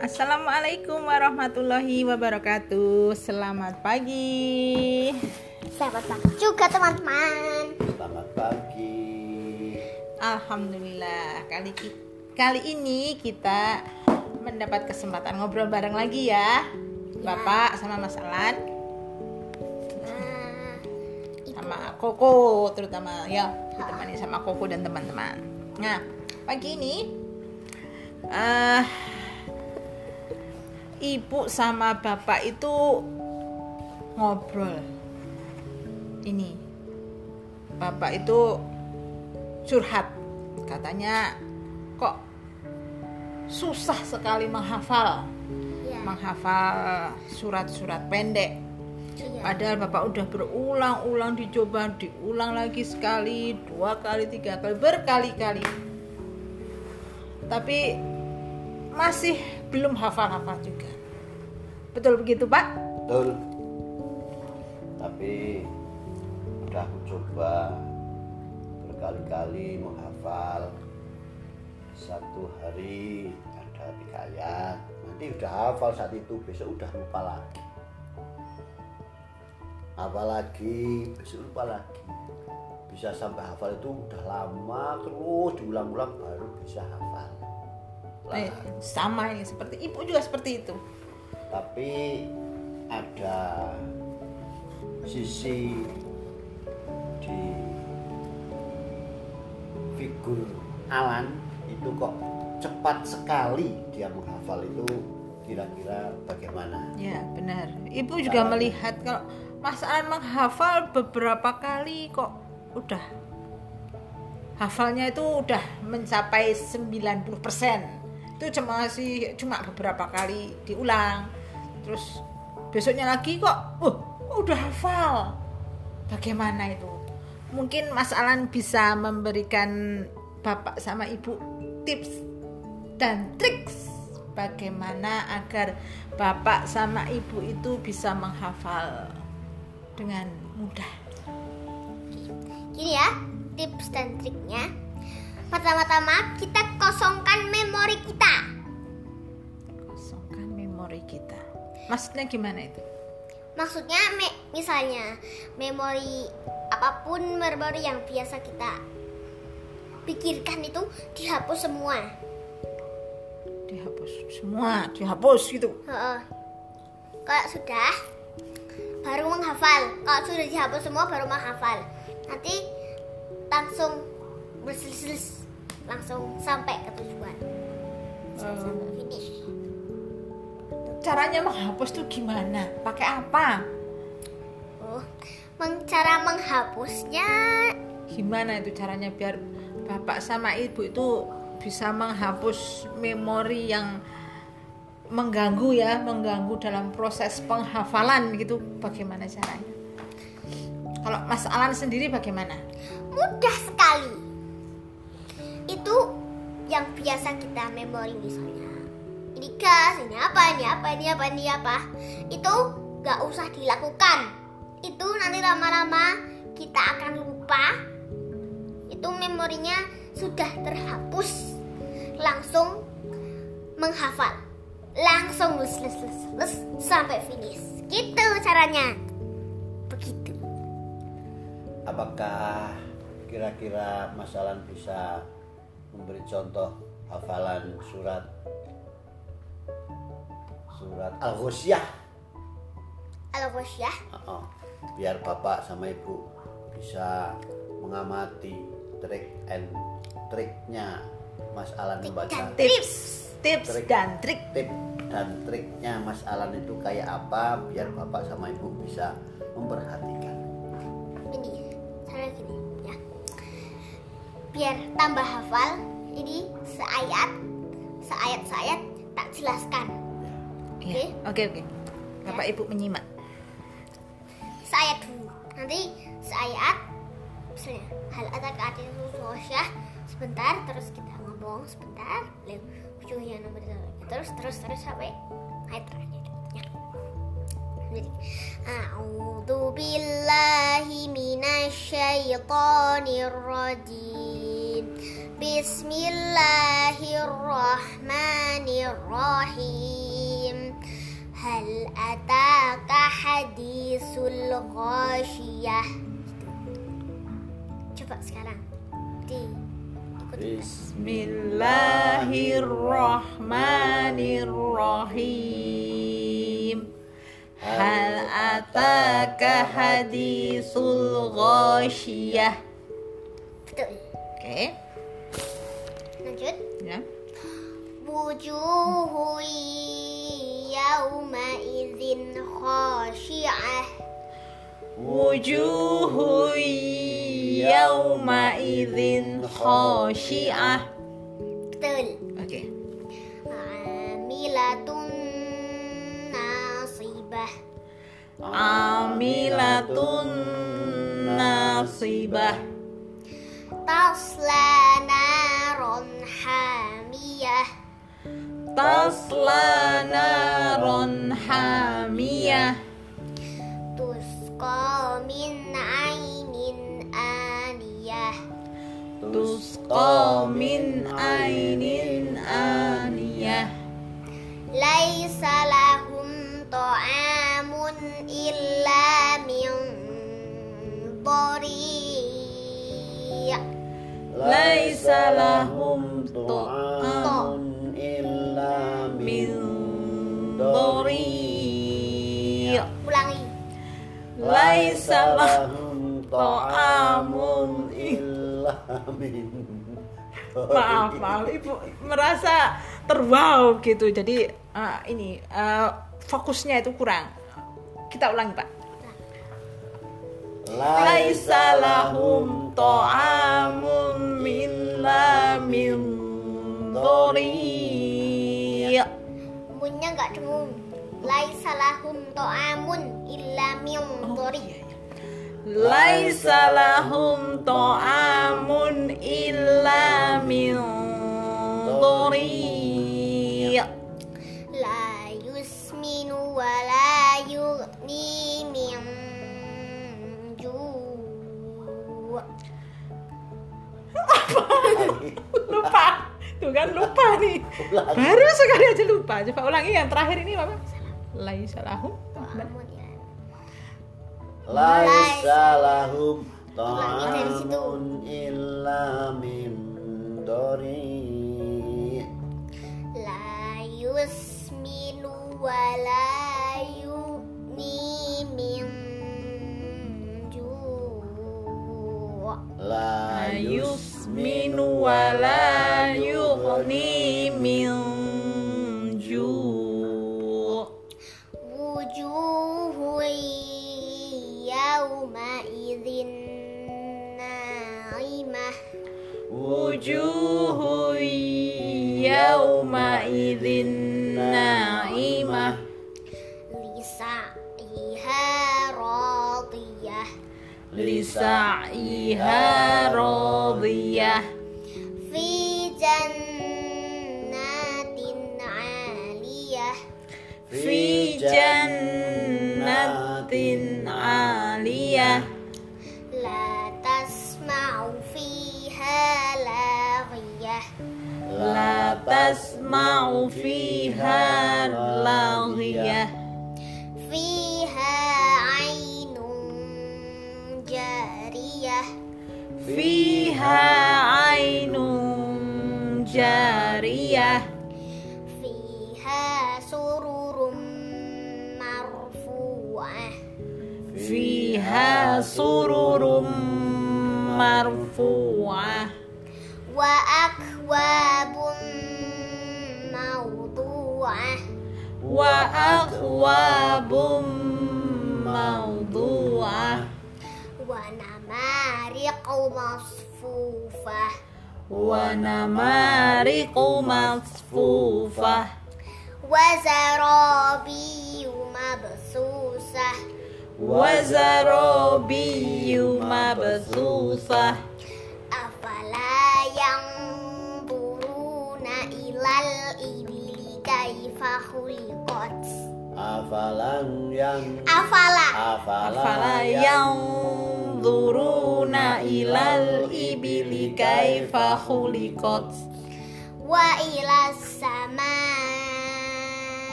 Assalamualaikum warahmatullahi wabarakatuh. Selamat pagi. Selamat pagi juga teman-teman. Selamat pagi. Alhamdulillah kali kali ini kita mendapat kesempatan ngobrol bareng lagi ya. Bapak sama Mas Alan Nah, sama Koko terutama ya ditemani sama Koko dan teman-teman. Nah pagi ini eh ibu sama bapak itu ngobrol. Ini bapak itu curhat katanya kok susah sekali menghafal ya. menghafal surat-surat pendek Iya. Padahal Bapak udah berulang-ulang dicoba, diulang lagi sekali, dua kali, tiga kali, berkali-kali. Tapi masih belum hafal-hafal juga. Betul begitu, Pak? Betul. Tapi udah aku coba berkali-kali menghafal satu hari ada tiga ayat. Nanti udah hafal saat itu, besok udah lupa lagi. Apalagi besok lupa lagi. Bisa sampai hafal itu udah lama terus diulang-ulang baru bisa hafal. Eh, sama ini seperti ibu juga seperti itu. Tapi ada sisi di figur Alan itu kok cepat sekali dia menghafal itu kira-kira bagaimana Ya, benar. Ibu juga melihat kalau Mas An menghafal beberapa kali kok udah hafalnya itu udah mencapai 90%. Itu cuma sih cuma beberapa kali diulang. Terus besoknya lagi kok oh, udah hafal. Bagaimana itu? Mungkin Mas Alan bisa memberikan Bapak sama Ibu tips dan triks bagaimana agar bapak sama ibu itu bisa menghafal dengan mudah. Gini ya, tips dan triknya. Pertama-tama kita kosongkan memori kita. Maksudnya gimana itu? Maksudnya me- misalnya memori apa pun memori yang biasa kita pikirkan itu dihapus semua. Dihapus semua, dihapus gitu. Heeh. Kalau sudah baru menghafal. Kalau sudah dihapus semua baru menghafal. Nanti langsung berselis langsung sampai ke tujuan. Sampai finish. Caranya menghapus tuh gimana? Pakai apa? Oh, cara menghapusnya Gimana itu caranya biar bapak sama ibu itu bisa menghapus memori yang mengganggu ya, mengganggu dalam proses penghafalan gitu. Bagaimana caranya? Kalau Mas Alan sendiri bagaimana? mudah sekali. Itu yang biasa kita memori misalnya. Ini gas, ini apa, ini apa, ini apa, ini apa. Itu gak usah dilakukan. Itu nanti lama-lama kita akan lupa. Itu memorinya sudah terhapus. Langsung menghafal. Langsung lus, lus, lus, lus, sampai finish. Gitu caranya. Begitu. apakah kira-kira Mas Alan bisa memberi contoh hafalan surat surat Al-Ghosyah Al-Ghosyah. Oh, biar bapak sama ibu bisa mengamati trik and triknya Mas Alan membaca dan Tips, tips Trik. dan trik. tip dan triknya Mas Alan itu kayak apa biar bapak sama ibu bisa memperhatikan ini cara gini ya biar tambah hafal ini seayat seayat seayat tak jelaskan Oke. Okay? Oke okay, oke. Okay. Bapak ya. Ibu menyimak. Saya dulu. Nanti saya misalnya hal atak atin sosial sebentar terus kita ngomong sebentar lalu ujungnya nomor terus terus terus sampai ayat terakhir ya. jadi A'udzu billahi minasyaitonir rajim Bismillahirrahmanirrahim hal ataka hadisul ghashiyah gitu. coba sekarang di Bismillahirrahmanirrahim Hal ataka hadisul ghashiyah Betul Oke okay. Lanjut Ya Wujuhu khashi'ah Wujuhu yawma idzin khashi'ah betul Oke amilatun nasibah Amilatun nasibah tasla Tasla naron hamiyah tusqa min ainin aniyah. Tusqa min ainin aniyah. Laisa lahum ta'amun illa min dhari' Laisa lahum ta'amun lahum lahum ta'amun illa min Maaf, maaf, ibu merasa terwow gitu. Jadi eh, ini eh, fokusnya itu kurang. Kita ulangi pak. Laisa lahum ta'amun min la min dhari' munnya nggak cemung laisa lahum ta'amun illa min dhari' Laisa lahum ta'amun illa min dhari' la yusminu wa la yughni min ju' Lupa. Tuh kan lupa nih. Baru sekali aja lupa. Coba ulangi yang terakhir ini Bapak. Laisa lahum ta'amun ya Laisa lahum Ulangi dari situ. ta'amun illa min dhari' la yusminu wa la yughni min ju' La yusminu wa la yughni سعيها راضية. في جنات عالية. في جنات عالية. لا تسمع فيها لاغية. لا تسمع فيها لاغية. فيها عين جارية. فيها سرر مرفوعة. فيها سرر مرفوعة. وأكواب موضوعة. وأكواب موضوعة. Namariqu masfufah wa namariqu masfufah wa zarabiyu mabsusah. Wa zarabiyyu mabthusah afala yanzuruna ilal ibili kaifa khuliqat? Afalan yang Afala. Yanzuruna ilal ibili kaifa khuliqat Wa ila samai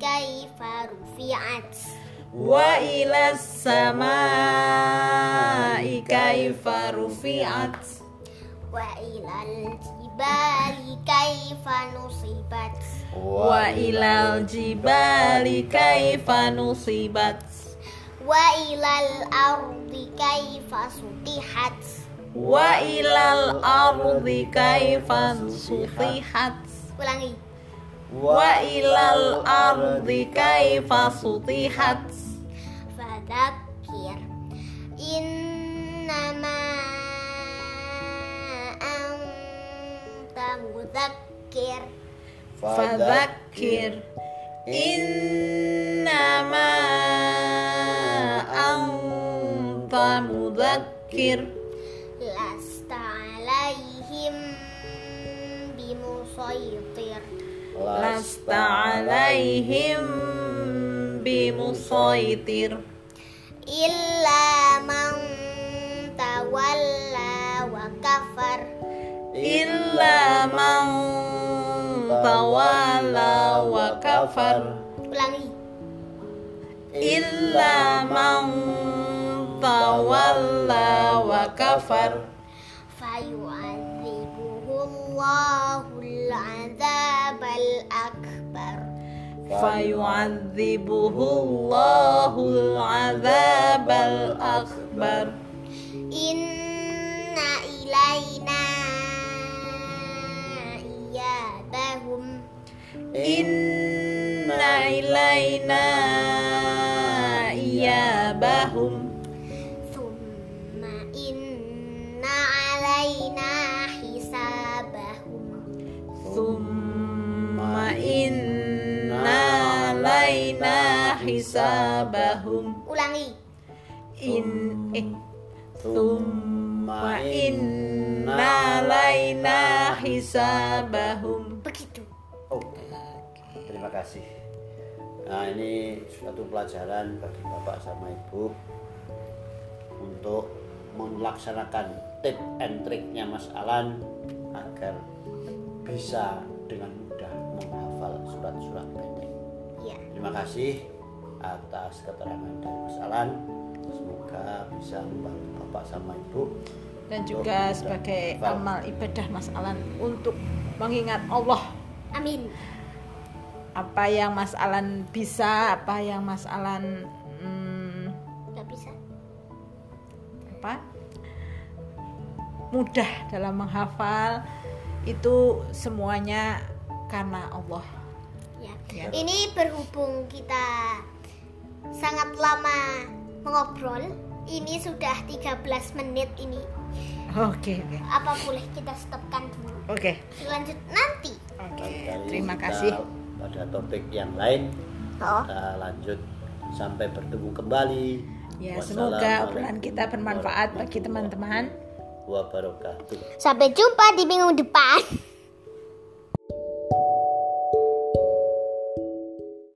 kaifa rufi'at. wa ila samai kaifa rufi'at Wa ila jibali kaifa nusibat. wa ilal jibali kaifa nusibat Wa ilal ardi kaifa sutihat. wa ilal ardi kaifa sutihat? Ulangi. wa ilal ardi kaifa sutihat? Fadzakir. Innama anta mudzakir. Fadzakir. Innama anta mudzakir Lasta alaihim bimusaytir. Lasta alaihim bimusaitir Illa man tawalla wa kafar. Illa man tawalla wa kafar. Ulangi. Illa man تولى وكفر. فيعذبه الله العذاب الأكبر. فيعذبه الله العذاب الأكبر. إن إلينا إيابهم. إن إلينا إيابهم. Hisabahum Ulangi in eh Thumma inna alaina hisabahum Begitu Oke. Terima kasih. Nah, ini suatu pelajaran bagi Bapak sama Ibu untuk melaksanakan tip and triknya Mas Alan agar bisa dengan mudah menghafal surat-surat pendek. Ya Terima kasih atas keterangan dari Mas Alan. Semoga bisa membantu Bapak sama Ibu. Dan juga sebagai amal ibadah Mas Alan untuk mengingat Allah. Amin. Apa yang Mas Alan bisa apa yang Mas Alan hmm, bisa. apa? Mudah dalam menghafal itu semuanya karena Allah. Ya. Ya. Ini berhubung kita sangat lama mengobrol. Ini sudah 13 menit ini. Oke oke. Apa boleh kita stopkan dulu? Oke. Lanjut nanti. Oke Barangkali terima kasih. Pada topik yang lain. Oh. Kita lanjut sampai bertemu kembali. ya semoga obrolan kita bermanfaat bagi teman-teman. Wabarakatuh. Sampai jumpa di minggu depan